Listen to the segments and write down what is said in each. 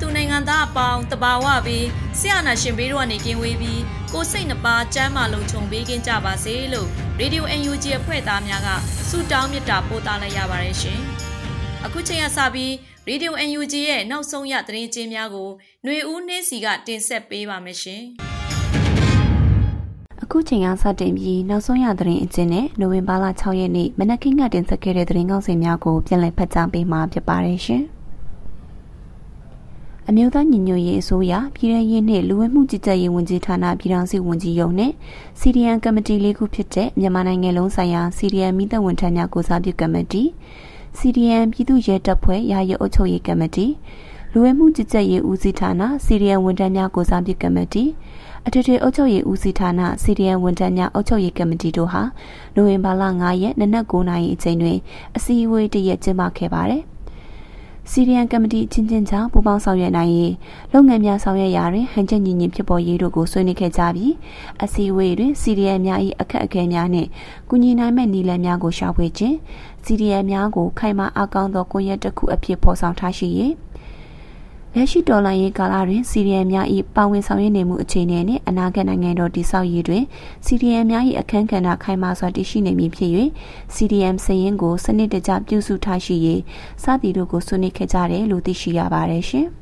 သူနိုင်ငံသားအပေါင်းတဘာဝပြီးဆရာနာရှင်ဘေးတို့ကနေကင်းဝေးပြီးကိုစိတ်နှပါစမ်းမလုံးခြုံပေးကင်းကြပါစေလို့ရေဒီယို UNG အဖွဲ့သားများကဆုတောင်းမေတ္တာပို့သလိုက်ရပါတယ်ရှင်။အခုချိန်ကစပြီးရေဒီယို UNG ရဲ့နောက်ဆုံးရသတင်းကြေးများကိုຫນွေဦးနှင်းစီကတင်ဆက်ပေးပါမယ်ရှင်။အခုချိန်ကစတင်ပြီးနောက်ဆုံးရသတင်းအကျဉ်းနဲ့နိုဝင်ဘာလ6ရက်နေ့မနက်ခင်းကတင်ဆက်ခဲ့တဲ့သတင်းကောင်းစင်များကိုပြန်လည်ဖတ်ကြားပေးမှာဖြစ်ပါတယ်ရှင်။ အမျိုးသားညီညွတ်ရေးအစိုးရပြည်ထောင်ရေးနှင့်လူဝင်မှုကြီးကြပ်ရေးဝန်ကြီးဌာနပြည်ထောင်စုဝန်ကြီးရုံးနှင့်စီရီယန်ကမတီလေးခုဖြစ်တဲ့မြန်မာနိုင်ငံလုံးဆိုင်ရာစီရီယန်မိသက်ဝန်ထမ်းများကိုစားပြုကမတီစီရီယန်ပြည်သူ့ရဲတပ်ဖွဲ့ရာရဲအုပ်ချုပ်ရေးကမတီလူဝင်မှုကြီးကြပ်ရေးဦးစီးဌာနစီရီယန်ဝန်ထမ်းများကိုစားပြုကမတီအထူးထွေအုပ်ချုပ်ရေးဦးစီးဌာနစီရီယန်ဝန်ထမ်းများအုပ်ချုပ်ရေးကမတီတို့ဟာနိုဝင်ဘာလ9ရက်နနက်9:00နာရီအချိန်တွင်အစည်းအဝေးတရက်ကျင်းပခဲ့ပါတယ် စီရီယန်ကမတီချင်းချင်းချောင်းပူးပေါင်းဆောင်ရွက်နိုင်ရေးလုပ်ငန်းများဆောင်ရွက်ရာတွင်ဟန်ချက်ညီညီဖြစ်ပေါ်ရေးတို့ကိုဆွေးနွေးခဲ့ကြပြီးအစည်းအဝေးတွင်စီရီယန်များ၏အခက်အခဲများနှင့်ကုညီနိုင်မဲ့နည်းလမ်းများကိုရှာဖွေခြင်းစီရီယန်များကိုခိုင်မာအကောင်းသောကွန်ရက်တစ်ခုအဖြစ်ဖော်ဆောင်ထားရှိရေး လက်ရှိဒေါ်လာရေးကာလတွင်စီရီယန်များ၏ပါဝင်ဆောင်ရွက်နေမှုအခြေအနေနှင့်အနာဂတ်နိုင်ငံတော်တည်ဆောက်ရေးတွင်စီရီယန်များ၏အခမ်းကဏ္ဍခိုင်မာစွာတည်ရှိနေမည်ဖြစ်၍ CDM စရင်ကိုစနစ်တကျပြုစုထားရှိရေးစသည်တို့ကိုဆွေးနွေးခဲ့ကြတယ်လို့သိရှိရပါတယ်ရှင်။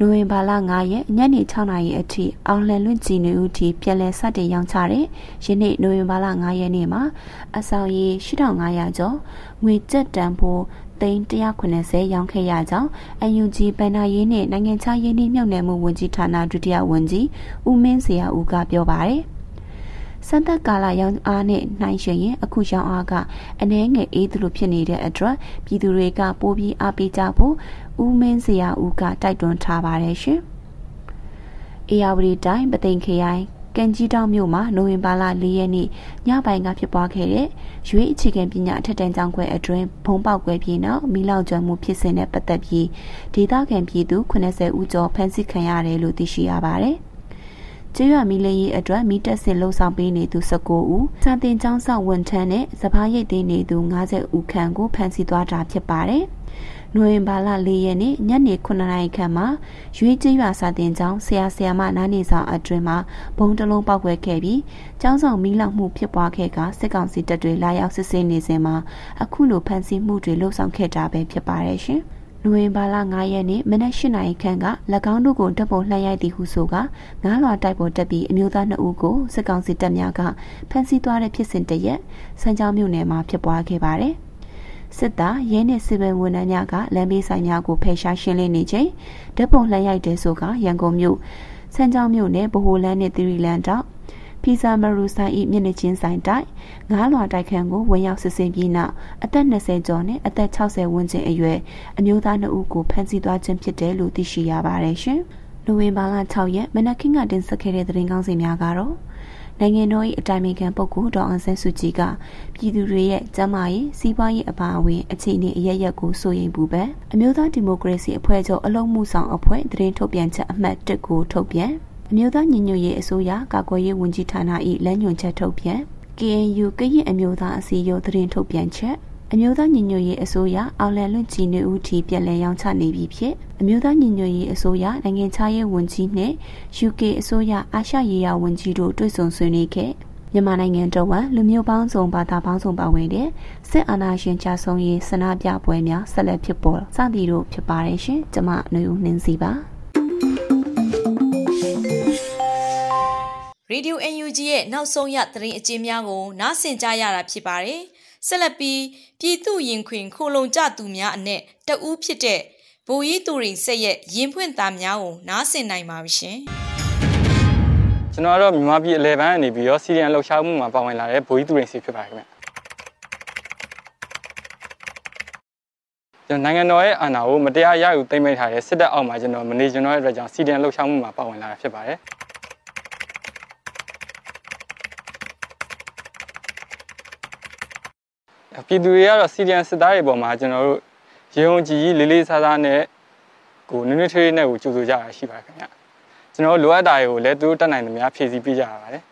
နိုဝင်ဘာလ9ရက်ညနေ6နာရီအထိအောင်လှန်လွင့်ကြည်နေဦးထိပြည်လဲစတင်ရောင်းချတဲ့ယနေ့နိုဝင်ဘာလ9ရက်နေ့မှာအဆောင်ရီ8500ကျော်ငွေကျပ်တန်ဖိုးသိန်း190ရောင်းခဲ့ရကြောင်း UNG ဗန်နာရေးနှင့်နိုင်ငံခြားရေးနှင့်မြှုပ်နှံမှုဝန်ကြီးဌာနဒုတိယဝန်ကြီးဦးမင်းစရာဦးကပြောပါတယ်။ စံသက်ကာလရောင်းအားနဲ့နှိုင်းယှဉ်ရင်အခုရောင်းအားကအနည်းငယ်အေးသလိုဖြစ်နေတဲ့အတွက်ပြည်သူတွေကပိုပြီးအားပေးကြဖို့ဦးမင်းစရာဦးကတိုက်တွန်းထားပါတယ်ရှင်။အေယာဝတီတိုင်းပသိမ်ခရိုင်ကန်ကြီးတောင်မြို့မှာနိုဝင်ဘာလ၄ရက်နေ့ညပိုင်းကဖြစ်ပွားခဲ့တဲ့ရွေးအခြေခံပညာအထက်တန်းကျောင်းခွဲအတွင်းဘုံပေါက်ကွဲပြီးနောက်မိလောက်ကျွမ်းမှုဖြစ်စဉ်နဲ့ပတ်သက်ပြီးဒေသခံပြည်သူ80ဦးကျော်ဖမ်းဆီးခံရတယ်လို့သိရှိရပါတယ်။ ကျေးရွာမီလေးရေးအတွက်မိတက်စင်လှုပ်ဆောင်ပေးနေသူ19ဦးစာတင်ကျောင်းဆောက်ဝန်ထမ်းနဲ့စပားရိတ်သိမ်းနေသူ90ဦးခန့်ကိုဖမ်းဆီးသွားတာဖြစ်ပါတယ်။နိုဝင်ဘာလ၄ရက်နေ့ညနေ9နာရီခန့်မှာရွေးကျရွာစာတင်ကျောင်းဆရာဆရာမနားနေဆောင်အတွင်မှာဘုံတလုံးပောက်ကွဲခဲ့ပြီးကျောင်းဆောင်မီးလောင်မှုဖြစ်ပွားခဲ့ကစစ်ကောင်စီတပ်တွေလာရောက်စစ်ဆေးနေစဉ်မှာအခုလိုဖမ်းဆီးမှုတွေလှုပ်ဆောင်ခဲ့တာပဲဖြစ်ပါတယ်ရှင်။ နိုဝင်ဘာလ9ရက်နေ့မနက်၈နာရီခန့်က၎င်းတို့ကိုတပ်ပုံလှမ်းရိုက်သည်ဟုဆိုကငားလွာတိုက်ပေါ်တက်ပြီးအမျိုးသား2ဦးကိုစစ်ကောင်စီတပ်များကဖမ်းဆီးသွားတဲ့ဖြစ်စဉ်တရက်စံကြောင်းမြို့နယ်မှာဖြစ်ပွားခဲ့ပါတယ်။စစ်သားရဲနဲ့စစ်ဘက်ဝန်ထမ်းများကလမ်းဘေးဆိုင်များကိုဖယ်ရှားရှင်းလင်းနေချိန်ဓပုံလှမ်းရိုက်တဲ့ဆိုကရန်ကုန်မြို့စမ်းကြောင်းမြို့နယ်ဗဟိုလန်းနဲ့သီရီလန်တောက် ဖီဇာမရူဆိုင်ဤမျက်နှာချင်းဆိုင်တိုက်ငားလွာတိုက်ခန်းကိုဝင်ရောက်စစ်ဆင်ပြီးနောက်အသက်20ကျော်နဲ့အသက်60ဝန်းကျင်အရွယ်အမျိုးသား2ဦးကိုဖမ်းဆီးသွားခြင်းဖြစ်တယ်လို့သိရှိရပါတယ်ရှင်။နိုဝင်ဘာလ6ရက်မနက်ခင်းကတင်ဆက်ခဲ့တဲ့သတင်းကောင်းစီများကတော့နိုင်ငံတော်၏အတိုင်ပင်ခံပုဂ္ဂိုလ်ဒေါအောင်ဆန်းစုကြည်ကပြည်သူတွေရဲ့ကျန်းမာရေးစီးပွားရေးအပါအဝင်အခြေအနေအရရက်ကိုစိုးရိမ်ပူပန်အမျိုးသားဒီမိုကရေစီအဖွဲ့ချုပ်အလုံးမှုဆောင်အဖွဲ့သတင်းထုတ်ပြန်ချက်အမှတ်1ကိုထုတ်ပြန် အမျိုးသားညီညွတ်ရေးအစိုးရကာကွယ်ရေးဝန်ကြီးဌာန၏လမ်းညွှန်ချက်ထုတ်ပြန် KNU ကရင်အမျိုးသားအစည်းအရုံးသတင်းထုတ်ပြန်ချက်အမျိုးသားညီညွတ်ရေးအစိုးရအောင်လန်လွင့်ကြည်နေဦးထီပြည်လဲရောင်းချနေပြီဖြစ်အမျိုးသားညီညွတ်ရေးအစိုးရနိုင်ငံခြားရေးဝန်ကြီးနဲ့ UK အစိုးရအာရှရေးရာဝန်ကြီးတို့တွေ့ဆုံဆွေးနွေးခဲ့မမြန်မာနိုင်ငံတော်ဝန်လူမျိုးပေါင်းစုံဘာသာပေါင်းစုံပါဝင်တဲ့စစ်အာဏာရှင်ကြဆုံးရေးဆန္ဒပြပွဲများဆက်လက်ဖြစ်ပေါ်စသည်တို့ဖြစ်ပါတယ်ရှင်ကျမຫນွေဦးနှင်းစီပါ ရေဒီယို UNG ရဲ့နောက်ဆုံးရသတင်းအကျဉ်းများကိုနားဆင်ကြရတာဖြစ်ပါတယ်ဆက်လက်ပြီးပြည်သူရင်ခွင်ခိုလုံကြသူများအနက်တဦးဖြစ်တဲ့ဗိုလ်ကြီးသူရင်ဆက်ရဲ့ရင်ဖွင့်သားများကိုနားဆင်နိုင်ပါရှင်ကျွန်တော်ကတော့မြန်မာပြည်အလဲပန်းကနေပြီးတော့စီရီယန်လှုပ်ရှားမှုမှာပါဝင်လာတဲ့ဗိုလ်ကြီးသူရင်စီဖြစ်ပါတယ်ခင်ဗျကျွန်တော်နိုင်ငံတော်ရဲ့အာဏာကိုမတရားရယူသိမ်းမိထားတဲ့စစ်တပ်အောက်မှာကျွန်တော်မနေကျွန်တော်ရဲ့အတွက်ကြောင့်စီရီယန်လှုပ်ရှားမှုမှာပါဝင်လာတာဖြစ်ပါတယ် ပြည်သူတွေကတော့စီရီယန်စစ်သားတွေပေါ်မှာကျွန်တော်တို့ရေုံကြည်ကြီးလေးလေးစားစားနဲ့ကိုနွေ့နွေ့ထွေးနဲ့ကိုကြိုဆိုကြတာရှိပါတယ်ခင်ဗျကျွန်တော်လိုအပ်တာတွေကိုလည်းသူတို့တက်နိုင်သမျှဖြည့်ဆည်းပေးကြရပါတယ်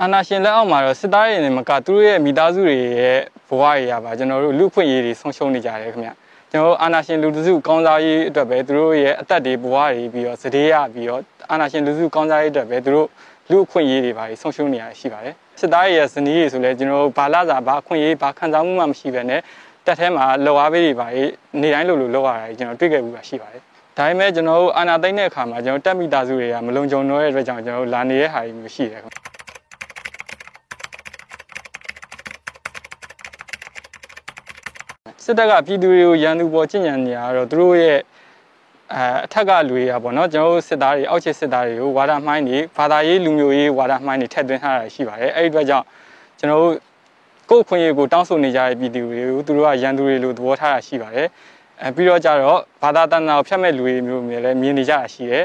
အာနာရှင်လက်အောက်မှာတော့စစ်သားတွေနဲ့မကသူတို့ရဲ့မိသားစုတွေရဲ့ဘဝတွေရပါကျွန်တော်တို့လူခွင့်ရေးတွေဆုံးရှုံးနေကြတယ်ခင်ဗျ ကျွန်တော်အာနာရှင်လူတစုကောင်းစားရေးအတွက်ပဲသူတို့ရဲ့အသက်တွေဘဝတွေပြီးတော့စတေးရပြီးတော့အာနာရှင်လူစုကောင်းစားရေးအတွက်ပဲသူတို့လူအခွင့်အရေးတွေပါဆုံးရှုံးနေရရှိပါတယ်စစ်သားရဲ့ဇနီးတွေဆိုလဲကျွန်တော်တို့ဘာလာစာဘာအခွင့်အရေးဘာခံစားမှုမှမရှိဘဲနဲ့တက်ထဲမှာလောအားပေးတွေပါနေတိုင်းလိုလိုလောက်ရတာကျွန်တော်တွေ့ခဲ့ဘူးပါရှိပါတယ်ဒါပေမဲ့ကျွန်တော်တို့အာနာသိမ့်တဲ့အခါမှာကျွန်တော်တက်မိသားစုတွေကမလုံခြုံတော့တဲ့အတွက်ကြောင့်ကျွန်တော်တို့လာနေတဲ့ဟာတွေမျိုးရှိတယ် စစ်တပ်ကပြည်သူတွေကိုရန်သူပေါ်ကျင့်ကြံနေတာကတော့သူတို့ရဲ့အဲအထက်ကလူတွေကပေါ့နော်ကျွန်တော်တို့စစ်သားတွေအောက်ခြေစစ်သားတွေကိုဝါဒမှိုင်းတွေဘာသာရေးလူမျိုးရေးဝါဒမှိုင်းတွေထည့်သွင်းထားတာရှိပါတယ်အဲ့ဒီအတွက်ကြောင့်ကျွန်တော်တို့ကိုယ်ခွင့်ရေးကိုတောင်းဆိုနေကြတဲ့ပြည်သူတွေကိုသူတို့ကရန်သူတွေလို့သဘောထားတာရှိပါတယ်အဲပြီးတော့ကြတော့ဘာသာတန်တာကိုဖျက်မဲ့လူတွေမျိုးမျိုးလည်းမြင်နေကြတာရှိတယ်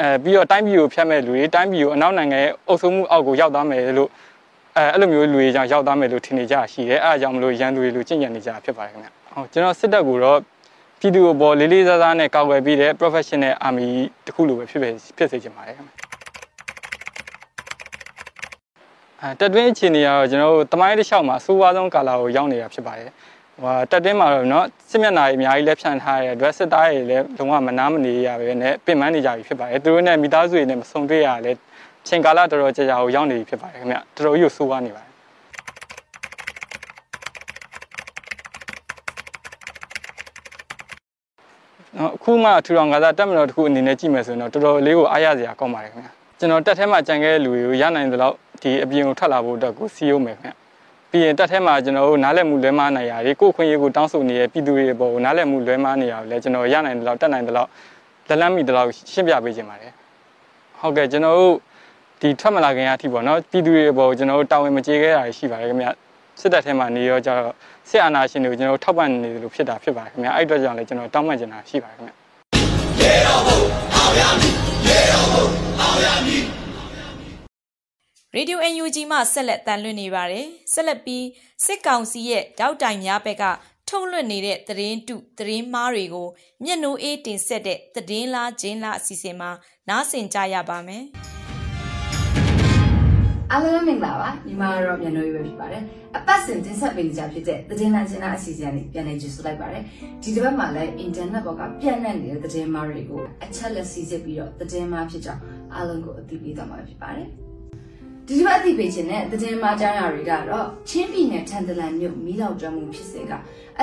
အဲပြီးတော့တိုင်းပြည်ကိုဖျက်မဲ့လူတွေတိုင်းပြည်ကိုအနောက်နိုင်ငံရဲ့အုပ်စိုးမှုအောက်ကိုရောက်သွားမယ်လို့ အဲအဲ့လိုမျိုးလူတွေကြောင့်ရောက်သွားမယ်လို့ထင်နေကြရှိတယ်အဲအကြောင်းမလို့ရန်သူတွေလို့ကြင်ကြံနေကြတာဖြစ်ပါတယ်ခင်ဗျဟုတ်ကျွန်တော်စစ်တပ်ကတော့ပြည်သူ့ဘောလေးလေးစားစားနဲ့ကောက်ွယ်ပြီးတဲ့ professional army တခုလိုပဲဖြစ်ဖြစ်စေချင်ပါတယ်ခင်ဗျအဲတက်တွင်းအခြေအနေကတော့ကျွန်တော်တို့တမိုင်းတစ်လျှောက်မှာအဆိုးဝါးဆုံးကာလာကိုရောက်နေတာဖြစ်ပါတယ်ဟိုတက်တွင်းမှာတော့เนาะစစ်မျက်နှာကြီးအများကြီးလက်ဖြန့်ထားတဲ့အတွက်စစ်သားတွေလည်းလုံးဝမနာမနေရပဲနဲ့ပြင်ပန်းနေကြပြီဖြစ်ပါတယ်သူတို့နဲ့မိသားစုတွေနဲ့မဆုံတွေ့ရလဲ ချိန်ကာလတော်တော်ကြာကြာကိုရောက်နေပြီဖြစ်ပါတယ်ခင်ဗျတော်တော်ကြီးကိုဆိုးဝါးနေပါတယ်နော်အခုမှထူထောင်ကစားတက်မတော်တစ်ခုအနေနဲ့ကြည့်မယ်ဆိုရင်တော့တော်တော်လေးကိုအားရစရာကောင်းပါတယ်ခင်ဗျကျွန်တော်တက်ထဲမှာကြံခဲ့တဲ့လူတွေကိုရနိုင်တဲ့လောက်ဒီအပြင်ကိုထွက်လာဖို့အတွက်ကိုစီးရုံးမယ်ခင်ဗျပြီးရင်တက်ထဲမှာကျွန်တော်တို့နားလည်မှုလွဲမှားနိုင်ရတယ်ကိုယ်ခွင့်ရေးကိုတောင်းဆိုနေတဲ့ပြည်သူတွေပေါ်ကိုနားလည်မှုလွဲမှားနေရကိုလည်းကျွန်တော်ရနိုင်တဲ့လောက်တက်နိုင်တဲ့လောက်လက်လန်းမိတဲ့လောက်ရှင်းပြပေးခြင်းပါတယ်ဟုတ်ကဲ့ကျွန်တော်တို့ ဒီထွက်မလာခင်အထိပေါ့နော်ပြည်သူတွေပေါ်ကျွန်တော်တို့တာဝန်မကျေခဲ့တာရှိပါတယ်ခင်ဗျစစ်တပ်ထဲမှာနေရောကြတော့စစ်အာဏာရှင်တွေကိုကျွန်တော်ထောက်ပံ့နေတယ်လို့ဖြစ်တာဖြစ်ပါတယ်ခင်ဗျအဲ့အတွက်ကြောင့်လည်းကျွန်တော်တောင်းပန်ချင်တာရှိပါတယ်ခင်ဗျရေတော်ဘုံအောင်ရမည်ရေတော်ဘုံအောင်ရမည်ရေဒီယို UNG မှဆက်လက်တန်လွှင့်နေပါတယ်ဆက်လက်ပြီးစစ်ကောင်စီရဲ့တောက်တိုင်များဘက်ကထုတ်လွှင့်နေတဲ့သတင်းတုသတင်းမှားတွေကိုမျက်နှိုးအေးတင်ဆက်တဲ့သတင်းလားဂျင်းလားအစီအစဉ်မှာနားဆင်ကြရပါမယ် အားလုံးမင်္ဂလာပါညီမတော့မြန်လို့ရပဲဖြစ်ပါတယ်အပတ်စဉ်တင်ဆက်ပေးကြဖြစ်တဲ့သတင်းလမ်းချင်းအစီအစဉ်လေးပြန်လည်ကြည့်ဆိုလိုက်ပါတယ်ဒီတစ်ပတ်မှာလည်း internet ဘောကပြန့်နှံ့နေတဲ့သတင်းမှားတွေကိုအချက်လက်စီစစ်ပြီးတော့သတင်းမှားဖြစ်ကြောင်းအားလုံးကိုအသိပေးသွားမှာဖြစ်ပါတယ်ဒီတစ်ပတ်အသိပေးခြင်းနဲ့သတင်းမှားကြားရတွေကတော့ချင်းပြည်နယ်ထန်တလန်မြို့မီးလောင်ကျွမ်းမှုဖြစ်စဉ်က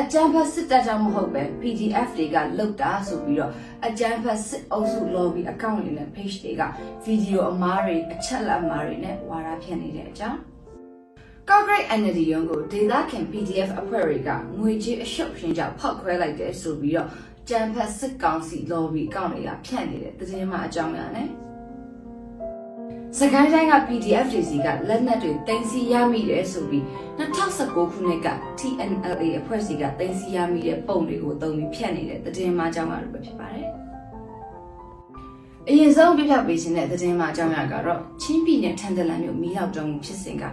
အကြမ်းဖက်စစ်တပ်ကြောင့်မဟုတ်ပဲ PDF တွေကလုတ်တာဆိုပြီးတော့အကြမ်းဖက်စစ်အုပ်စု lobby account တွေနဲ့ page တွေကဗီဒီယိုအမားတွေအချက်လက်အမားတွေနဲ့ဝါဒဖြန့်နေတဲ့အကြောင်းကော့ဂရိတ် NLD ရုံးကိုဒေသခံ PDF အဖွဲ့တွေကငွေကြေးအရှုပ်ရှင်ကြောင့်ဖောက်ခွဲလိုက်တယ်ဆိုပြီးတော့ကြမ်းဖက်စစ်ကောင်စီ lobby account တွေကဖြန့်နေတဲ့သတင်းမှအကြောင်းများနဲ့ စကိုင်းတိုင်းက PDF တွေစီကလက်နက်တွေတင်စီရမိတယ်ဆိုပြီး2019ခုနှစ်က TNLA အဖွဲ့စီကတင်စီရမိတဲ့ပုံတွေကိုတုံးပြီးဖြတ်နေတဲ့သတင်းမှအကြောင်းအရာတွေပဲဖြစ်ပါတယ်။အရင်ဆုံးပြပြပေးခြင်းတဲ့သတင်းမှအကြောင်းအရာကတော့ချင်းပြည်နယ်ထန်တလန်မြို့မီးလောက်တုံးဖြစ်စဉ်က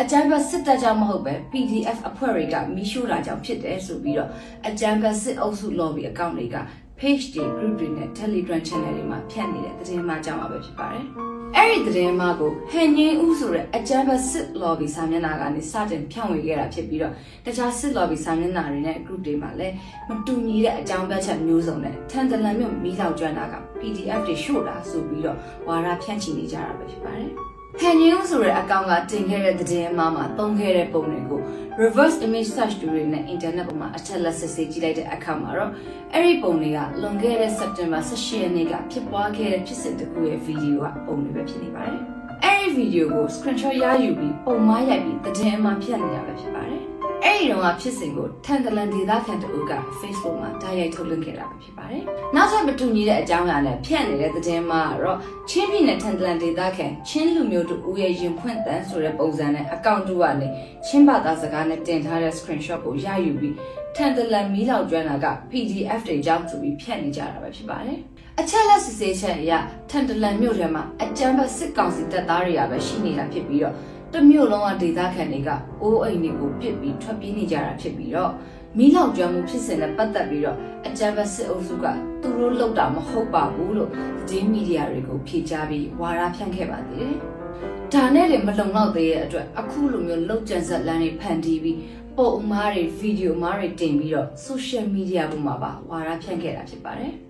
အကြမ်းဖက်စစ်တပ်ကြောင့်မဟုတ်ပဲ PDF အဖွဲ့တွေကမီးရှို့တာကြောင့်ဖြစ်တယ်ဆိုပြီးတော့အကြမ်းဖက်စစ်အုပ်စု lobby account တွေက page တွေ group တွေနဲ့ Telegram channel တွေမှာဖြန့်နေတဲ့သတင်းမှအကြောင်းအရာပဲဖြစ်ပါတယ်။ အဲ့ဒီသတင်းမှာကိုဟန်ငင်းဦးဆိုတဲ့အကြမ်းဖက်စစ် lobby စာမျက်နှာကနေစတင်ဖြန့်ဝေခဲ့တာဖြစ်ပြီးတော့တခြားစစ် lobby စာမျက်နှာတွေနဲ့ group တွေမှာလည်းမတူညီတဲ့အကြောင်းပြချက်မျိုးစုံနဲ့ထန်တလန်မြို့မီးလောက်ကျွမ်းတာက PDF တွေရှို့တာဆိုပြီးတော့ဝါရဖြန့်ချီနေကြတာပဲဖြစ်ပါတယ်။ ဟန်နျူးဆိုတဲ့အကောင့်ကတင်ခဲ့တဲ့သတင်းအမှားမှာသုံးခဲ့တဲ့ပုံတွေကို reverse image search တွေနဲ့ internet ပေါ်မှာအချက်လက်စစ်ဆေးကြည့်လိုက်တဲ့အခါမှာတော့အဲ့ဒီပုံတွေကလွန်ခဲ့တဲ့ September 18ရက်နေ့ကဖြစ်ပွားခဲ့တဲ့ဖြစ်စဉ်တစ်ခုရဲ့ဗီဒီယိုကပုံတွေပဲဖြစ်နေပါတယ်။အဲ့ဒီဗီဒီယိုကို screenshot ရယူပြီးပုံမှားရိုက်ပြီးသတင်းအမှားဖြတ်နေရပဲဖြစ်ပါတယ်။ အဲ့ဒီတော့ကဖြစ်စဉ်ကိုထန်တလန်ဒေသခံတအုပ်က Facebook မှာဓာတ်ရိုက်ထုတ်လွှင့်ခဲ့တာပဲဖြစ်ပါတယ်။နောက်ထပ်မတူညီတဲ့အကြောင်းအရာနဲ့ဖြန့်နေတဲ့သတင်းမှာတော့ချင်းပြည်နယ်ထန်တလန်ဒေသခံချင်းလူမျိုးတို့ဦးရဲ့ရင်ဖွင့်တန်းဆိုတဲ့ပုံစံနဲ့အကောင့်တူကနေချင်းဘာသာစကားနဲ့တင်ထားတဲ့ screenshot ကိုရယူပြီးထန်တလန်မီးလောက်ကျွမ်းတာက PDF တွေကြောင့်ဆိုပြီးဖြန့်နေကြတာပဲဖြစ်ပါတယ်။အချက်လက်စစ်ဆေးချက်အရထန်တလန်မြို့ထဲမှာအကြမ်းဖက်စစ်ကောင်စီတပ်သားတွေကပဲရှိနေတာဖြစ်ပြီးတော့ တမျိုးလုံးကဒေသခံတွေကအိုးအိမ်တွေကိုပစ်ပြီးထွက်ပြေးနေကြတာဖြစ်ပြီးတော့မီးလောင်ကျွမ်းမှုဖြစ်စဉ်နဲ့ပတ်သက်ပြီးတော့အကြမ်းဖက်စစ်အုပ်စုကသူတို့လောက်တာမဟုတ်ပါဘူးလို့သတင်းမီဒီယာတွေကိုဖြေကြားပြီးဝါဒဖြန့်ခဲ့ပါသေးတယ်။ဒါနဲ့လည်းမလုံလောက်သေးတဲ့အတွက်အခုလိုမျိုးလောက်ကျန်ဆက်လန်းတွေဖန်တီးပြီးပုံအမားတွေဗီဒီယိုအမားတွေတင်ပြီးတော့ social media ပေါ်မှာပါဝါဒဖြန့်ခဲ့တာဖြစ်ပါတယ်။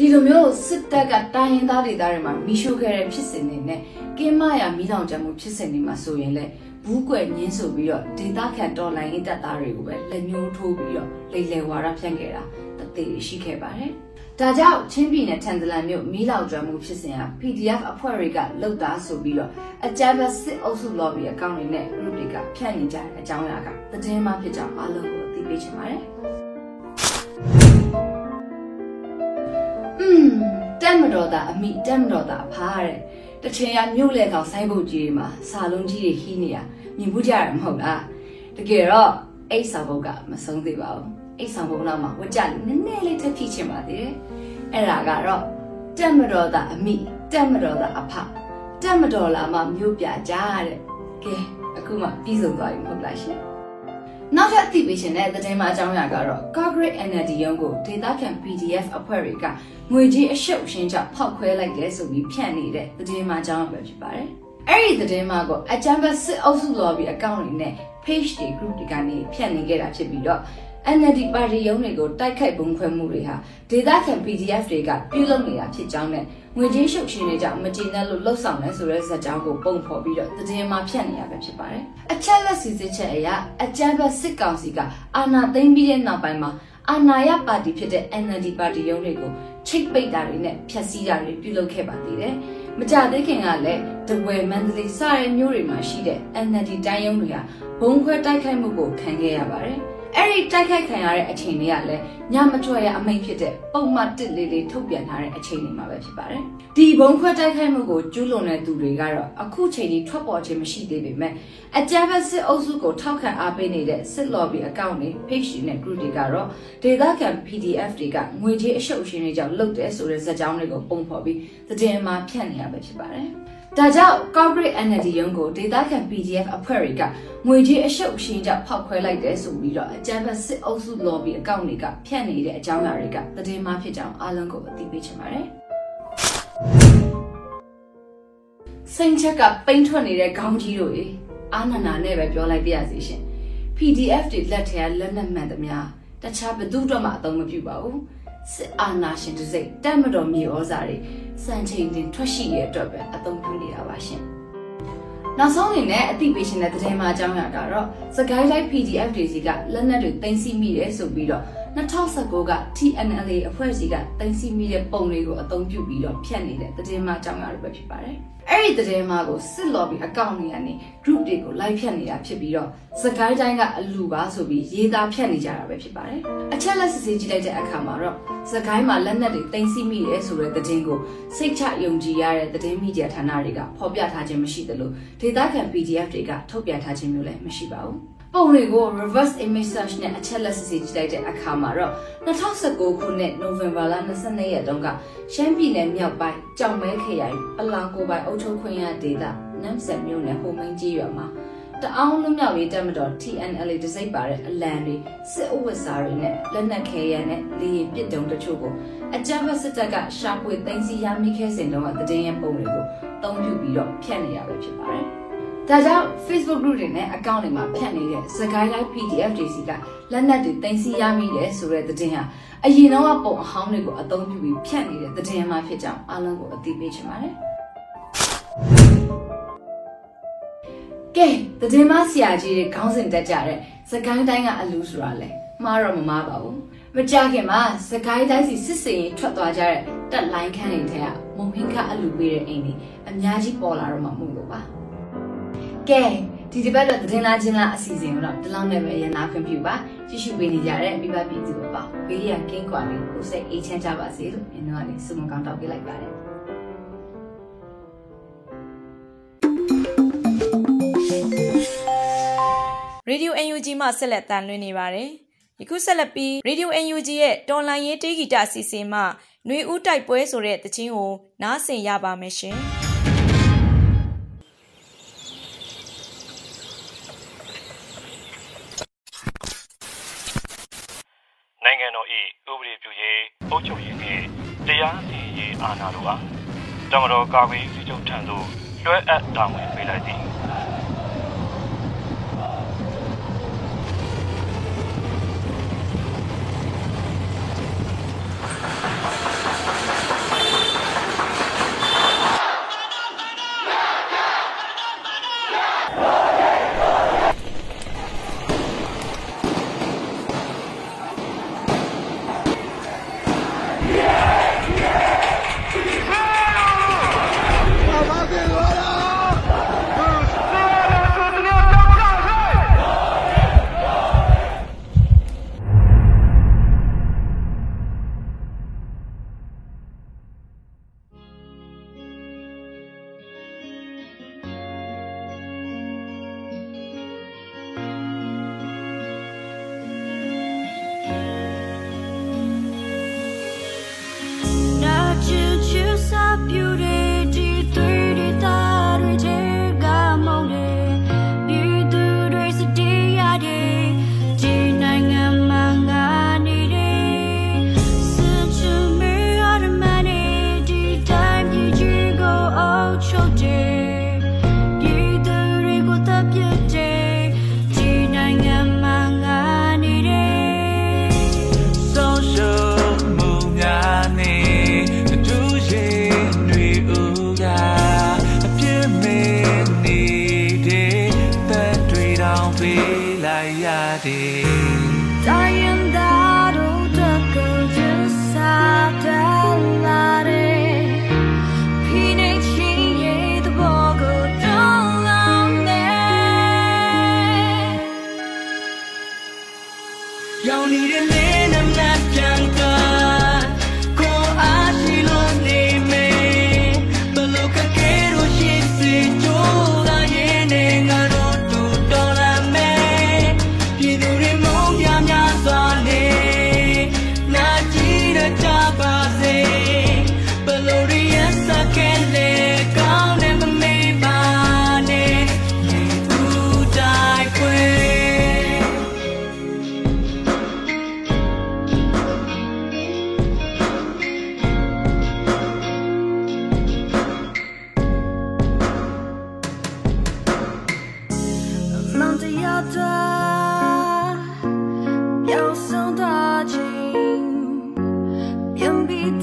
ဒီလိုမျိုးစစ်တပ်ကတိုင်းရင်းသားဒေသတွေမှာမိရှုခဲ့တဲ့ဖြစ်စဉ်တွေနဲ့ကင်းမရမိလောင်ကြမှုဖြစ်စဉ်တွေမှာဆိုရင်လည်းဘူးကွယ်ညင်းဆိုပြီးတော့ဒေသခံတော်လိုင်းရေးတပ်သားတွေကိုပဲလက်ညှိုးထိုးပြီးတော့လိမ်လည်ဝါဒဖြန့်ခဲ့တာတသေးရှိခဲ့ပါတယ်။ဒါကြောင့်ချင်းပြည်နယ်ထန်တလန်မြို့မီးလောင်ကျွမ်းမှုဖြစ်စဉ်ဟာ PDF အဖွဲ့တွေကလှုပ်သားဆိုပြီးတော့အကြမ်းဖက်စစ်အုပ်စု lobby အကောင့်တွေနဲ့ group တွေကဖြန့်နေကြတဲ့အကြောင်းအရာကသတင်းမှဖြစ်ကြောင်းအားလုံးကိုသိပေးချင်ပါတယ်။ อืมတက်မတော်တာအမိတက်မတော်တာအဖားတဲ့တချင်ရမြို့လေကောင်ဆိုင်းဘုတ်ကြီးတွေမှာစာလုံးကြီးတွေဟီးနေရမြင်ဘူးကြရမဟုတ်လားတကယ်တော့အိတ်ဆောင်ဘုတ်ကမဆုံးသေးပါဘူးအိတ်ဆောင်ဘုတ်နောက်မှာဝကြလေးနည်းနည်းလေးထပ်ဖြည့်ချင်ပါသေးတယ်အဲ့ဒါကတော့တက်မတော်တာအမိတက်မတော်တာအဖတက်မတော်လာမှမြို့ပြကြတဲ့ကဲအခုမှပြီးဆုံးသွားပြီမဟုတ်လားရှင် နောက်ထပ်အသိပေးရှင်တဲ့သတင်းမှအကြောင်းအရာကတော့ Corporate NLD ရုံးကိုဒေသခံ PDF အဖွဲ့တွေကငွေကြီးအရှုပ်ရှင်းကြောင့်ဖောက်ခွဲလိုက်တယ်ဆိုပြီးဖြန့်နေတဲ့သတင်းမှအကြောင်းအရာပဲဖြစ်ပါတယ်။အဲ့ဒီသတင်းမှကိုအကြမ်းဖက်စစ်အုပ်စု lobby အကောင့်တွေနဲ့ page တွေ group တွေကနေဖြန့်နေခဲ့တာဖြစ်ပြီးတော့ NLD ပါတီရုံးတွေကိုတိုက်ခိုက်ပုံခွဲမှုတွေဟာဒေသခံ PDF တွေကပြုလုပ်နေတာဖြစ်ကြောင်းနဲ့ငွေကြေးရှုပ်ရှင်တွေကြောင့်မကျေနပ်လို့လှုပ်ဆောင်လဲဆိုတဲ့ဇာတ်ကြောင်းကိုပုံဖော်ပြီးတော့သတင်းမှာဖြန့်နေရပဲဖြစ်ပါတယ်။အချက်လက်စီစစ်ချက်အရအကြမ်းဖက်စစ်ကောင်စီကအာဏာသိမ်းပြီးတဲ့နောက်ပိုင်းမှာအာဏာရပါတီဖြစ်တဲ့ NLD ပါတီရုံးတွေကိုချိတ်ပိတ်တာတွေနဲ့ဖျက်ဆီးတာတွေပြုလုပ်ခဲ့ပါသေးတယ်။မကြသေးခင်ကလည်းတဝယ်မန္တလေးစတဲ့မြို့တွေမှာရှိတဲ့ NLD တိုင်းရုံးတွေဟာဘုံခွဲတိုက်ခိုက်မှုကိုခံခဲ့ရပါတယ်။ အဲ့ဒီတိုက်ခိုက်ခံရတဲ့အချိန်တွေကလည်းညမထွက်ရအမိန့်ဖြစ်တဲ့ပုံမှန်တစ်လေးလေးထုတ်ပြန်ထားတဲ့အချိန်တွေမှာပဲဖြစ်ပါတယ်။ဒီဘုံခွဲတိုက်ခိုက်မှုကိုကျူးလွန်တဲ့သူတွေကတော့အခုချိန်ကြီးထွက်ပေါ်ခြင်းမရှိသေးပေမဲ့အကြမ်းဖက်စစ်အုပ်စုကိုထောက်ခံအားပေးနေတဲ့စစ် lobby အကောင့်တွေ page တွေနဲ့ group တွေကတော့ဒေသခံ PDF တွေကငွေကြေးအရှုပ်အရှင်းတွေကြောင့်လုပ်တယ်ဆိုတဲ့ဇာတ်ကြောင်းတွေကိုပုံဖော်ပြီးသတင်းမှာဖြန့်နေရပဲဖြစ်ပါတယ်။ ဒါကြောင့် corporate energy ရုံးကိုဒေတာခံ PDF အဖွဲ့တွေကငွေကြေးအရှုပ်အရှင်းကြောင့်ဖောက်ခွဲလိုက်တယ်ဆိုပြီးတော့အကြမ်းဖက်စစ်အုပ်စု lobby အကောင့်တွေကဖြန့်နေတဲ့အကြောင်းအရာတွေကသတင်းမှဖြစ်ကြောင်းအားလုံးကိုအသိပေးချင်ပါတယ်။စိန်ချက်ကပိန်ထွက်နေတဲ့ခေါင်းကြီးတို့ရေအာနန္နာနဲ့ပဲပြောလိုက်ပြရစီရှင် PDF တွေလက်ထဲကလက်နက်မှန်သမျှတခြားဘသူတော့မှအသုံးမပြုပါဘူး စစ်အာဏာရှင်တစိမ့်တက်မတော်မြေဩဇာတွေစံချိန်တင်ထွက်ရှိရဲ့အတွက်ပဲအသုံးပြုနေတာပါရှင်နောက်ဆုံးအနေနဲ့အသိပေးရှင်တဲ့သတင်းမှအကြောင်းအရာကတော့စကိုင်းလိုက် PDF တွေစီကလက်နက်တွေတင်စီမိတယ်ဆိုပြီးတော့ 2019က TNLA အဖွဲ့အစည်းကတင်စီမိတဲ့ပုံတွေကိုအသုံးပြုပြီးတော့ဖြတ်နေတဲ့သတင်းမှအကြောင်းအရာတွေပဲဖြစ်ပါတယ်။အဲ့ဒီသတင်းမှကိုစစ် lobby အကောင့်တွေကနေ group တွေကို live ဖြတ်နေတာဖြစ်ပြီးတော့စကိုင်းတိုင်းကအလူပါဆိုပြီးရေးသားဖြတ်နေကြတာပဲဖြစ်ပါတယ်။အချက်လက်စစ်ဆေးကြည့်လိုက်တဲ့အခါမှာတော့စကိုင်းမှာလက်နက်တွေတင်စီမိတယ်ဆိုတဲ့သတင်းကိုစိတ်ချယုံကြည်ရတဲ့သတင်းမီဒီယာဌာနတွေကဖော်ပြထားခြင်းမရှိသလိုဒေသခံ PDF တွေကထုတ်ပြန်ထားခြင်းမျိုးလည်းမရှိပါဘူး။ ပုံတွေကို reverse image search နဲ့အချက်လက်စစ်ဆေးကြည့်လိုက်တဲ့အခါမှာတော့2019ခုနှစ် November လ22ရက်တုန်းကရှမ်းပြည်နယ်မြောက်ပိုင်းကြောင်မဲခရိုင်ပလောင်ကိုပိုင်အုပ်ချုပ်ခွင့်ရဒေသနမ်ဆက်မြို့နယ်ဟိုမင်းကြီးရွာမှာတအောင်လွမြောက်ရေးတက်မတော် TNL တစိမ့်ပါတဲ့အလံတွေစစ်အဝတ်စားတွေနဲ့လက်နက်ခဲယမ်းနဲ့လေရင်ပစ်တုံးတချို့ကိုအကြမ်းဖက်စစ်တပ်ကရှာဖွေသိမ်းဆည်းရမိခဲ့စဉ်တုန်းကတည်င်းပုံတွေကိုတုံးပြပြီးတော့ဖြတ်နေရပဲဖြစ်ပါတယ်။ ဒါကြောင့် Facebook group တွေနဲ့ account တွေမှာဖြတ်နေတဲ့စကိုင်းလိုက် PDF တွေစီကလက်နက်တွေသိမ်းဆည်းရမိတယ်ဆိုတဲ့သတင်းဟာအရင်တော့ပုံအဟောင်းတွေကိုအသုံးပြုပြီးဖြတ်နေတဲ့သတင်းမှဖြစ်ကြောင်းအားလုံးကိုအသိပေးချင်ပါတယ်။ကဲတည်မဆရာကြီးတွေခေါင်းစဉ်တက်ကြတဲ့စကိုင်းတိုင်းကအလူဆိုတာလဲမှားတော့မမှားပါဘူးမကြခင်မှာစကိုင်းတိုင်းစီစစ်စင်ရင်ထွက်သွားကြတဲ့တက်လိုင်းခန်းတွေထဲကမုံဟင်းကအလူပေးတဲ့အိမ်တွေအများကြီးပေါ်လာတော့မှမို့လို့ပါ ကဲဒီဒီဘက်တော့တင်လာချင်းလားအစီအစဉ်ကိုတော့ဒီလောက်နဲ့ပဲရနာခွင့်ပြုပါကြည့်ရှုပေးနေကြတဲ့မိဘပြည်သူတွေပါဘေးရန်ကင်းကွာပြီးကိုယ်စိတ်အေးချမ်းကြပါစေလို့ကျွန်တော်ကနေဆုမကောင်းတောင်းပေးလိုက်ပါတယ်ရေဒီယို UNG မှဆက်လက်တန်လွှင့်နေပါတယ်။ယခုဆက်လက်ပြီး Radio UNG ရဲ့တော်လိုင်းရေးတေးဂီတအစီအစဉ်မှຫນွေဦးတိုက်ပွဲဆိုတဲ့တခြင်းကိုနားဆင်ရပါမယ်ရှင်။နိုင်ငံတော်၏ဥပဒေပြုရေး အုပ်ချုပ်ရေးနှင့်တရားစီရင်ရေးအာဏာတို့အားတမတော်ကာကွယ်ရေးချုပ်ထံသို့လွှဲအပ်တာဝန်ပေးလိုက်သည်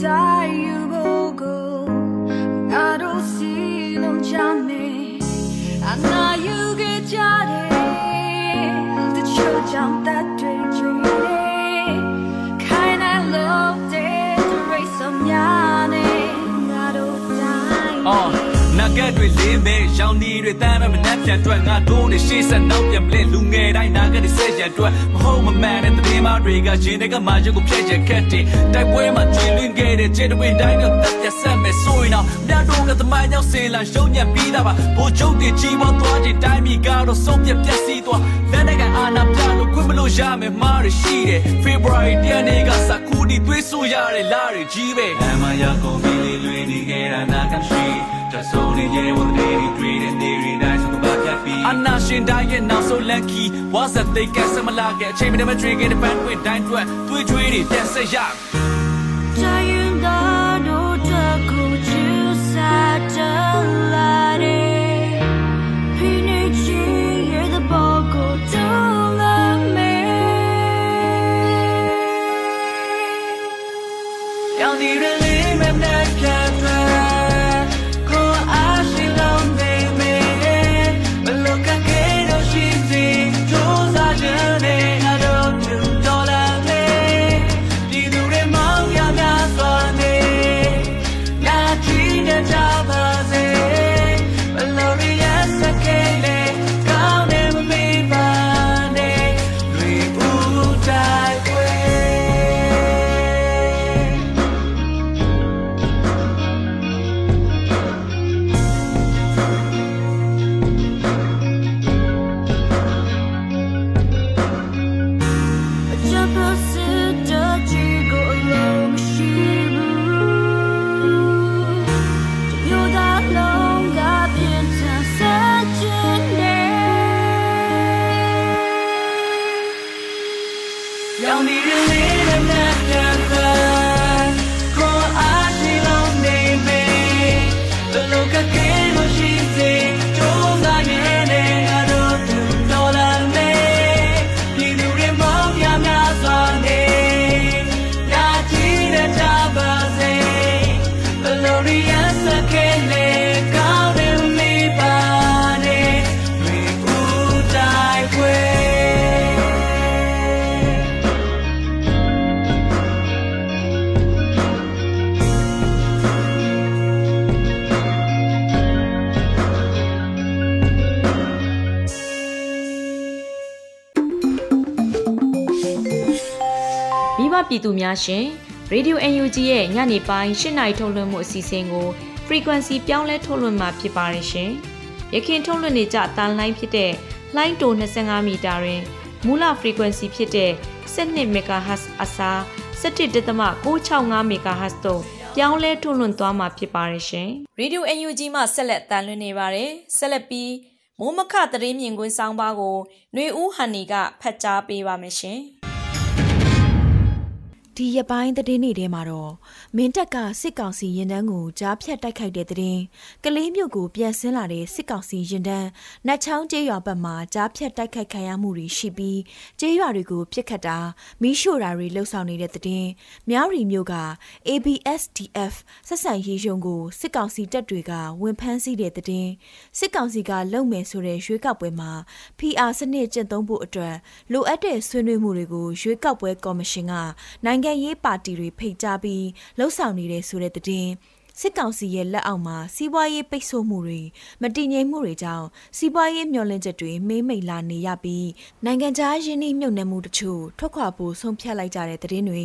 die you will go I don't see no them ကက်တွေလေးမဲ့ရောင်ဒီတွေတမ်းမဲ့မနှက်ပြန်တွက်ငါတို့တွေရှေ့ဆက်နောက်ပြန်ပလင်လူငယ်တိုင်းနာကတဲ့ဆက်ရတွက်မဟုတ်မမှန်တဲ့တည်မတွေကရှင်တွေကမှရုပ်ကိုဖျက်ချက်ခက်တယ်တိုက်ပွဲမှာကျွေလွင်ခဲ့တဲ့ခြေတွေတိုင်းတော့တက်ပြဆက်မဲ့ဆိုရင်တော့မြတ်တို့ကသမိုင်းကြောင့်ဆင်လာရှုံးညံပြီးတာပါဘိုးချုပ်တွေကြီးပွားသွားတဲ့တိုင်းမီကတော့ဆုံးပြပြက်စီးသွားလက်နဲ့ကအာနာပြလို့ခွင့်မလို့ရမယ်မားရရှိတယ် February တရက်နေ့ကစကူဒီသွေးဆူရတဲ့လာတွေကြီးပဲအမရကုန်ပြီလေ လွေနေခဲ့တာနာကရှိတဆိုးနေရဲ့ဝန်တွေတွေတဲ့နေရီတိုင်းဆိုကပါပြပြီးအနာရှင်တိုင်းရဲ့နောက်ဆုံးလန်ကီဝါစတ်သိကဆမလာကအချိန်မတမတွေခဲ့တဲ့ပန်းပွင့်တိုင်းတွက်တွေးကြွေးတွေပြန်ဆက်ရ ပြည်သူများရှင် Radio UNG ရဲ့ညနေပိုင်း၈နာရီထုတ်လွှင့်မှုအစီအစဉ်ကို frequency ပြောင်းလဲထုတ်လွှင့်မှာဖြစ်ပါတယ်ရှင်။ရခင်ထုတ်လွှင့်နေကြတန်လိုင်းဖြစ်တဲ့လှိုင်းတို25မီတာတွင်မူလ frequency ဖြစ်တဲ့12 MHz အစား17.665 MHz တို့ပြောင်းလဲထုတ်လွှင့်သွားမှာဖြစ်ပါတယ်ရှင်။ Radio UNG မှဆက်လက်တန်လွှင့်နေပါတယ်။ဆက်လက်ပြီးမိုးမခသတင်းမြင်ကွင်းဆောင်ပါကိုຫນွေဦးဟန်နီကဖတ်ကြားပေးပါမယ်ရှင်။ ဒီရပိုင်းသတင်းတွေထဲမှာတော့မင်းတက်ကစစ်ကောင်စီရင်တန်းကိုကြားဖြတ်တိုက်ခိုက်တဲ့သတင်းကလေးမျိုးကိုပြန်ဆင်းလာတဲ့စစ်ကောင်စီရင်တန်းနတ်ချောင်းကျေးရွာဘက်မှာကြားဖြတ်တိုက်ခိုက်ခံရမှုတွေရှိပြီးကျေးရွာတွေကိုပြစ်ခတ်တာမိရှို့တာတွေလှုပ်ဆောင်နေတဲ့သတင်းမြောက်ရီမျိုးက ABSDF ဆက်ဆံရေးရုံကိုစစ်ကောင်စီတပ်တွေကဝင်ဖမ်းဆီးတဲ့သတင်းစစ်ကောင်စီကလုံမယ်ဆိုတဲ့ရွေးကောက်ပွဲမှာ PR စနစ်ကျင့်သုံးဖို့အတွက်လိုအပ်တဲ့ဆွေးနွေးမှုတွေကိုရွေးကောက်ပွဲကော်မရှင်ကနိုင်ငံနိုင်ငံရေးပါတီတွေဖိတ်ကြားပြီးလှုပ်ဆောင်နေတဲ့ဆိုတဲ့သတင်းစစ်ကောင်စီရဲ့လက်အောက်မှာစီးပွားရေးပိတ်ဆို့မှုတွေမတည်ငြိမ်မှုတွေကြောင့်စီးပွားရေးမျောလင့်ချက်တွေမေးမိတ်လာနေရပြီးနိုင်ငံခြားယင်းနှိမ့်နှံမှုတချို့ထွက်ခွာဖို့ဆုံးဖြတ်လိုက်ကြတဲ့သတင်းတွေ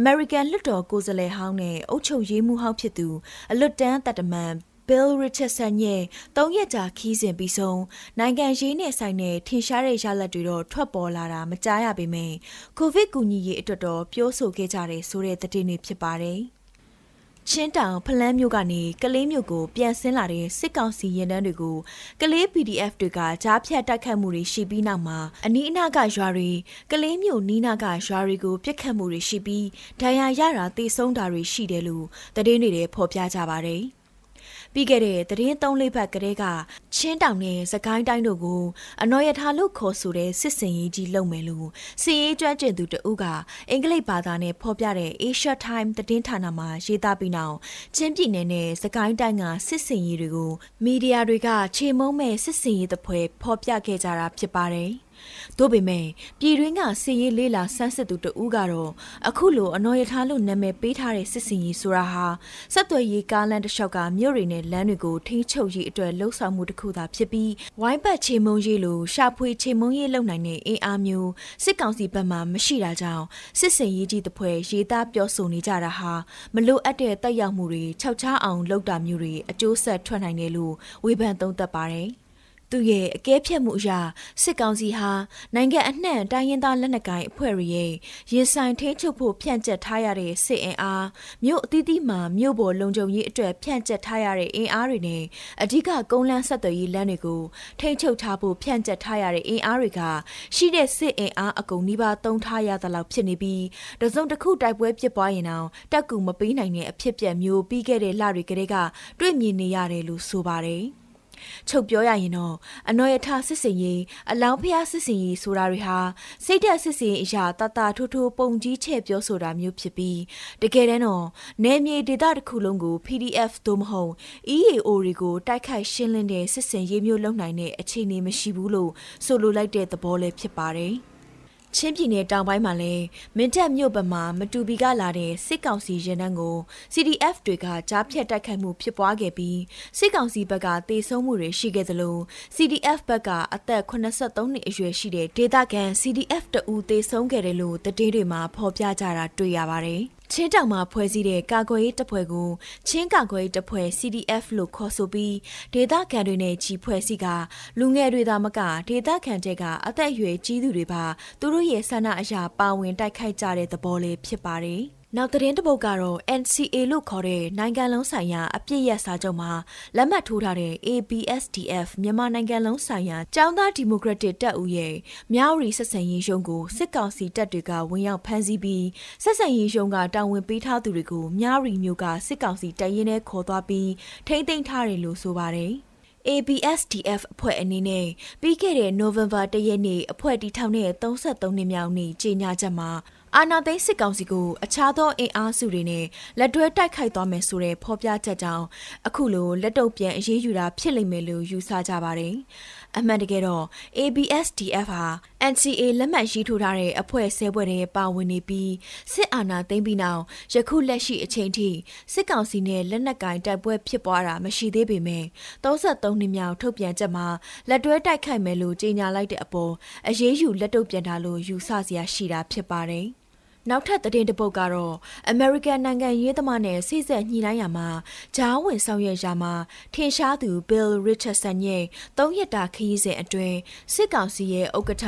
American လွှတ်တော်ကိုယ်စားလှယ်ဟောင်းနဲ့အုပ်ချုပ်ရေးမှူးဟောင်းဖြစ်သူအလွတ်တန်းတပ်တမန် Bill Richardson ရဲ့၃ရက်ကြာခီးစဉ်ပြီးဆုံးနိုင်ငံရေးနဲ့ဆိုင်တဲ့ထင်ရှားတဲ့ရလဒ်တွေတော့ထွက်ပေါ်လာတာမကြားရပေမဲ့ကိုဗစ်ကူညီရေးအတွက်တော့ပြောဆိုခဲ့ကြတယ်ဆိုတဲ့သတင်းတွေဖြစ်ပါတယ်။ချင်းတောင်ဖလန်းမြို့ကနေကလေးမြို့ကိုပြန်ဆင်းလာတဲ့စစ်ကောင်စီရင်တန်းတွေကိုကလေး PDF တွေကကြားဖြတ်တိုက်ခတ်မှုတွေရှိပြီးနောက်မှာအနီးအနားကရွာတွေကလေးမြို့နီးနားကရွာတွေကိုပြစ်ခတ်မှုတွေရှိပြီးဒဏ်ရာရတာတေဆုံးတာတွေရှိတယ်လို့သတင်းတွေဖော်ပြကြပါတယ်။ ပြီးခဲ့တဲ့သတင်းသုံးလေးပတ်ကလေးကချင်းတောင်နဲ့စကိုင်းတိုင်းတို့ကိုအနော်ရထားလို့ခေါ်ဆိုတဲ့စစ်စင်ရေးကြီးလုပ်မယ်လို့စီရေးကျွမ်းကျင်သူတဦးကအင်္ဂလိပ်ဘာသာနဲ့ဖော်ပြတဲ့ Asia Time သတင်းဌာနမှာရေးသားပြီးနောက်ချင်းပြည်နယ်နဲ့စကိုင်းတိုင်းကစစ်စင်ရေးတွေကိုမီဒီယာတွေက ခြေမုံမဲ့စစ်စင်ရေးသဖွယ်ဖော်ပြခဲ့ကြတာဖြစ်ပါတယ်။။ သို့ပေမဲ့ပြည်တွင်းကစစ်ရေးလေးလာဆန်းစစ်သူတဦးကတော့အခုလိုအနော်ရထားလို့နာမည်ပေးထားတဲ့စစ်စင်ကြီးဆိုတာဟာဆက်သွယ်ရေးကားလမ်းတစ်လျှောက်ကမြို့တွေနဲ့လမ်းတွေကိုထိန်းချုပ်ရေးအတွက်လှုံ့ဆော်မှုတစ်ခုသာဖြစ်ပြီးဝိုင်းပတ်ချေမုံရေးလိုရှာဖွေချေမုံရေးလုပ်နိုင်တဲ့အင်အားမျိုးစစ်ကောင်စီဘက်မှမရှိတာကြောင့်စစ်စင်ရေးကြီးတစ်ဖွဲရေးသားပြောဆိုနေကြတာဟာမလိုအပ်တဲ့တက်ရောက်မှုတွေခြောက်ခြားအောင်လုပ်တာမျိုးတွေအကျိုးဆက်ထွက်နိုင်တယ်လို့ဝေဖန်သုံးသပ်ပါတယ်။ သူ့ရဲ့အကဲဖြတ်မှုအရာစစ်ကောင်စီဟာနိုင်ငံအနှံ့တိုင်းရင်းသားလက်နက်ကိုင်အဖွဲ့တွေရဲ့ရင်ဆိုင်ထိန်းချုပ်ဖို့ဖြန့်ကျက်ထားရတဲ့စစ်အင်အားမြို့အသီးသီးမှာမြို့ပေါ်လုံခြုံရေးအတွက်ဖြန့်ကျက်ထားရတဲ့အင်အားတွေနဲ့အဓိကကုန်းလန်းဆက်သွယ်ရေးလမ်းတွေကိုထိန်းချုပ်ထားဖို့ဖြန့်ကျက်ထားရတဲ့အင်အားတွေကရှိတဲ့စစ်အင်အားအကုန်နီးပါးသုံးထားရသလောက်ဖြစ်နေပြီးတစုံတစ်ခုတိုက်ပွဲဖြစ်ပွားရင်တော့တက်ကူမပေးနိုင်တဲ့အဖြစ်ပြက်မျိုးပြီးခဲ့တဲ့လတွေကတည်းကတွေ့မြင်နေရတယ်လို့ဆိုပါတယ်။ ချုပ်ပြောရရင်တော့အနော်ရထစစ်စင်ရေးအလောင်းဖျားစစ်စင်ရေးဆိုတာတွေဟာစိတ်ဓာတ်စစ်စင်အရာတတထိုးထိုးပုံကြီးချဲ့ပြောဆိုတာမျိုးဖြစ်ပြီးတကယ်တမ်းတော့နယ်မြေဒေသတစ်ခုလုံးကို PDF သို့မဟုတ် EAO တွေကိုတိုက်ခိုက်ရှင်းလင်းတဲ့စစ်စင်ရေးမျိုးလုပ်နိုင်တဲ့အခြေအနေမရှိဘူးလို့ဆိုလိုလိုက်တဲ့သဘောလည်းဖြစ်ပါတယ်။ ချင်းပြည်နယ်တောင်ပိုင်းမှာလည်းမင်းတပ်မြို့ပမာမတူပီကလာတဲ့စစ်ကောင်စီရင်နှန်းကို CDF တွေကကြားဖြတ်တိုက်ခိုက်မှုဖြစ်ပွားခဲ့ပြီးစစ်ကောင်စီဘက်ကတေဆုံးမှုတွေရှိခဲ့သလို CDF ဘက်ကအသက်83နှစ်အရွယ်ရှိတဲ့ဒေသခံ CDF တအူတေဆုံးခဲ့တယ်လို့တည်င်းတွေမှာဖော်ပြကြတာတွေ့ရပါတယ်။ ချင်းတောင်မှာဖွဲ့စည်းတဲ့ကာကွယ်ရေးတပ်ဖွဲ့ကိုချင်းကာကွယ်ရေးတပ်ဖွဲ့ CDF လို့ခေါ်ဆိုပြီးဒေသခံတွေနဲ့ကြီးဖွဲ့စည်းကလူငယ်တွေသာမကဒေသခံတွေကအသက်အရွယ်ကြီးသူတွေပါသူတို့ရဲ့ဆန္ဒအရာပါဝင်တိုက်ခိုက်ကြတဲ့သဘောလေးဖြစ်ပါတယ်။ နောက်သတင်းတစ်ပုဒ်ကတော့ NCA လို့ခေါ်တဲ့နိုင်ငံလုံးဆိုင်ရာအပြစ်ရစာချုပ်မှာလက်မှတ်ထိုးထားတဲ့ ABSDF မြန်မာနိုင်ငံလုံးဆိုင်ရာចောင်းသားဒီမိုကရက်တစ်တပ်ဦးရဲ့မြောက်ရီဆက်ဆံရေးရုံးကိုစစ်ကောင်စီတပ်တွေကဝင်ရောက်ဖမ်းဆီးပြီးဆက်ဆံရေးရုံးကတာဝန်ပေးထားသူတွေကိုမြောက်ရီမျိုးကစစ်ကောင်စီတပ်ရင်းနဲ့ခေါ်သွားပြီးထိမ့်သိမ်းထားတယ်လို့ဆိုပါတယ်။ ABSDF အဖွဲ့အနေနဲ့ပြီးခဲ့တဲ့ November ၁ရက်နေ့အဖွဲ့တီထောင်တဲ့33နှစ်မြောက်နေ့ကြေညာချက်မှာ အာနာသိန်းစစ်ကောင်စီကိုအခြားသောအင်အားစုတွေနဲ့လက်တွဲတိုက်ခိုက်သွားမယ်ဆိုတဲ့ဖော်ပြချက်ကြောင့်အခုလိုလက်တုပ်ပြန်အရေးယူတာဖြစ်လိမ့်မယ်လို့ယူဆကြပါတယ်။အမှန်တကယ်တော့ ABSDF ဟာ NCA လက်မှတ်ရေးထိုးထားတဲ့အဖွဲ့ဆဲဘွဲ့တွေပါဝင်နေပြီးစစ်အာဏာသိမ်းပြီးနောက်ယခုလက်ရှိအချိန်ထိစစ်ကောင်စီနဲ့လက်နက်ကင်တိုက်ပွဲဖြစ်ပွားတာမရှိသေးပေမဲ့33နှစ်မြောက်ထုတ်ပြန်ချက်မှာလက်တွဲတိုက်ခိုက်မယ်လို့ကြေညာလိုက်တဲ့အပေါ်အရေးယူလက်တုပ်ပြန်တာလို့ယူဆစရာရှိတာဖြစ်ပါတယ်။ နောက်ထပ်သတင်းတစ်ပုဒ်ကတော့ American နိုင်ငံရေးသမားနဲ့စိစက်ညှိနှိုင်းရမှာဂျားဝင်ဆောင်ရွက်ရမှာထင်ရှားသူ Bill Richardson ရဲ့၃ရက်တာခရီးစဉ်အတွင်းစစ်ကောင်စီရဲ့ဥက္ကဋ္ဌ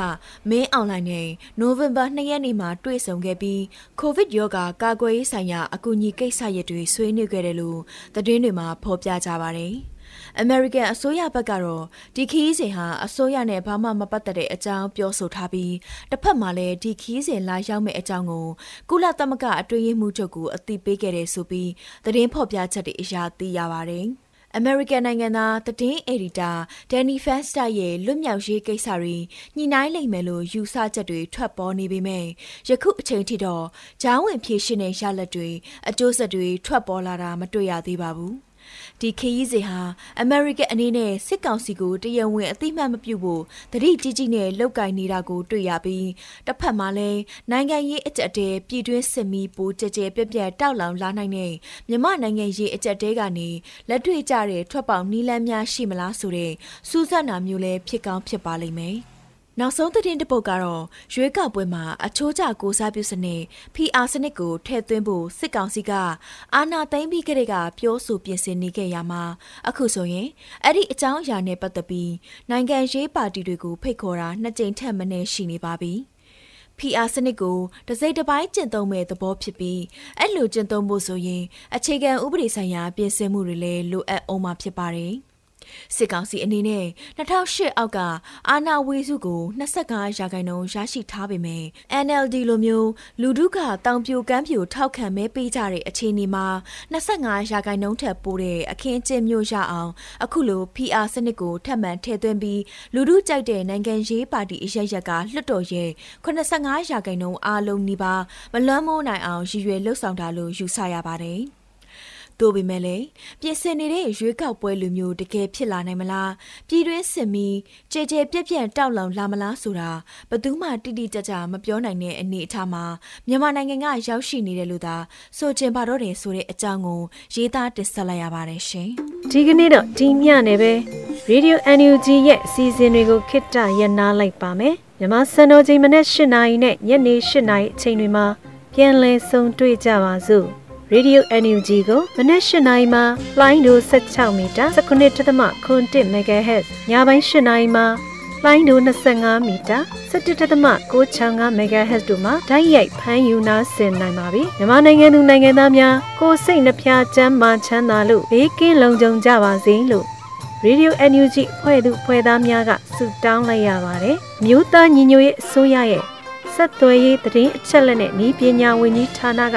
မင်းအောင်လှိုင်နဲ့ November 2ရက်နေ့မှာတွေ့ဆုံခဲ့ပြီး COVID ရောဂါကာကွယ်ရေးဆိုင်ရာအကူအညီကိစ္စရပ်တွေဆွေးနွေးခဲ့တယ်လို့သတင်းတွေမှာဖော်ပြကြပါတယ်။ အမေရိကန်အစိုးရဘက်ကတော့ဒီခီးစဉ်ဟာအစိုးရနဲ့ဘာမှမပတ်သက်တဲ့အကြောင်းပြောဆိုထားပြီးတစ်ဖက်မှာလည်းဒီခီးစဉ်လာရောက်မဲ့အကြောင်းကိုကုလသမဂ္ဂအတွင်းရေးမှူးချုပ်ကအသိပေးခဲ့တယ်ဆိုပြီးသတင်းဖော်ပြချက်တွေအရာသိရပါတယ်။ American နိုင်ငံသားသတင်းအယ်ဒီတာ Danny Fenster ရဲ့လွတ်မြောက်ရေးကိစ္စတွေညှိနှိုင်းလိမ့်မယ်လို့ယူဆချက်တွေထွက်ပေါ်နေပေမဲ့ယခုအချိန်ထိတော့ဂျားဝင်ဖြည့်ရှင်တဲ့ရလဒ်တွေအကျိုးဆက်တွေထွက်ပေါ်လာတာမတွေ့ရသေးပါဘူး။ ဒီခရီးစဉ်ဟာအမေရိကန်အနေနဲ့စစ်ကောင်စီကိုတရဝင်အသိမှတ်မပြုဖို့တတိကြီးကြီးနဲ့လောက်ကင်နေတာကိုတွေ့ရပြီးတစ်ဖက်မှာလည်းနိုင်ငံရေးအကြက်တဲပြည်တွင်းစစ်မီးပိုးကြကြပြက်ပြက်တောက်လောင်လာနိုင်တဲ့မြမနိုင်ငံရေးအကြက်တဲကနေလက်တွေ့ကြတဲ့ထွက်ပေါက်နီးလန်းများရှိမလားဆိုတဲ့စူးစမ်းတာမျိုးလည်းဖြစ်ကောင်းဖြစ်ပါလိမ့်မယ်။ နောက်ဆုံးသတင်းတစ်ပုဒ်ကတော့ရွေးကောက်ပွဲမှာအချိုးကျကိုစားပြုစနစ် PR စနစ်ကိုထည့်သွင်းဖို့စစ်ကောင်စီကအာဏာသိမ်းပြီးကတည်းကပြောဆိုပြင်ဆင်နေခဲ့ရမှာအခုဆိုရင်အဲ့ဒီအကြောင်းအရာနဲ့ပတ်သက်ပြီးနိုင်ငံရေးပါတီတွေကိုဖိတ်ခေါ်တာနှစ်ကြိမ်ထက်မနည်းရှိနေပါပြီ။ PR စနစ်ကိုတစိမ့်တစ်ပိုင်းကျင့်သုံးမဲ့သဘောဖြစ်ပြီးအဲ့လိုကျင့်သုံးဖို့ဆိုရင်အခြေခံဥပဒေဆိုင်ရာပြင်ဆင်မှုတွေလည်းလိုအပ်အောင်မှာဖြစ်ပါတယ်။ စစ်ကောင်စီအနေနဲ့2008အောက်ကအာဏာဝေစုကို25ရာခိုင်နှုန်းရရှိထားပေမဲ့ NLD လိုမျိုးလူဒုကတောင်ပြိုကမ်းပြိုထောက်ခံမဲပေးကြတဲ့အခြေအနေမှာ25ရာခိုင်နှုန်းထက်ပိုတဲ့အခင်းအကျင်းမျိုးရအောင်အခုလို PR စနစ်ကိုထပ်မံထည့်သွင်းပြီးလူဒုကြိုက်တဲ့နိုင်ငံရေးပါတီအရရက်ကလွှတ်တော်ရဲ့85ရာခိုင်နှုန်းအားလုံးနီးပါးမလွှမ်းမိုးနိုင်အောင်ရည်ရွယ်လှုပ်ဆောင်တာလို့ယူဆရပါတယ်။ သို့ပေမဲ့လည်းပြင်ဆင်နေတဲ့ရွေးကောက်ပွဲလူမျိုးတကယ်ဖြစ်လာနိုင်မလားပြည်တွင်းစစ်မီကြဲကြဲပြက်ပြက်တောက်လောင်လာမလားဆိုတာဘသူမှတိတိကျကျမပြောနိုင်တဲ့အနေအထားမှာမြန်မာနိုင်ငံကရောက်ရှိနေတယ်လို့သာဆိုချင်ပါတော့တယ်ဆိုတဲ့အကြောင်းကိုရေးသားတင်ဆက်လိုက်ရပါတယ်ရှင်ဒီကနေ့တော့ဒီညနေပဲ Radio NUG ရဲ့အစီအစဉ်တွေကိုခਿੱတရနာလိုက်ပါမယ်မြန်မာစံတော်ချိန်မနေ့၈နာရီနဲ့ညနေ၈နာရီအချိန်တွေမှာပြန်လည်ဆုံတွေ့ကြပါစို့ Radio NUG ကိုမနက်၈နာရီမှ လိုင်းဒို16မီတာ19.7 MHz ညပိုင်း၈နာရီမှလိုင်းဒို25မီတာ17.665 MHz တို့မှာဓာတ်ရိုက်ဖမ်းယူနာဆင်နိုင်ပါပြီမြန်မာနိုင်ငံသူနိုင်ငံသားများကိုစိတ်နှဖျားချမ်းမာချမ်းသာလို့ဘေးကင်းလုံခြုံကြပါစေလို့ Radio NUG ဖွဲ့သူဖွဲ့သားများကဆုတောင်းလိုက်ရပါတယ်မြို့သားညီညွတ်ရေးအစိုးရရဲ့ဆက်သွယ်ရေးသတင်းအချက်အလက်နဲ့ဤပညာဝန်ကြီးဌာနက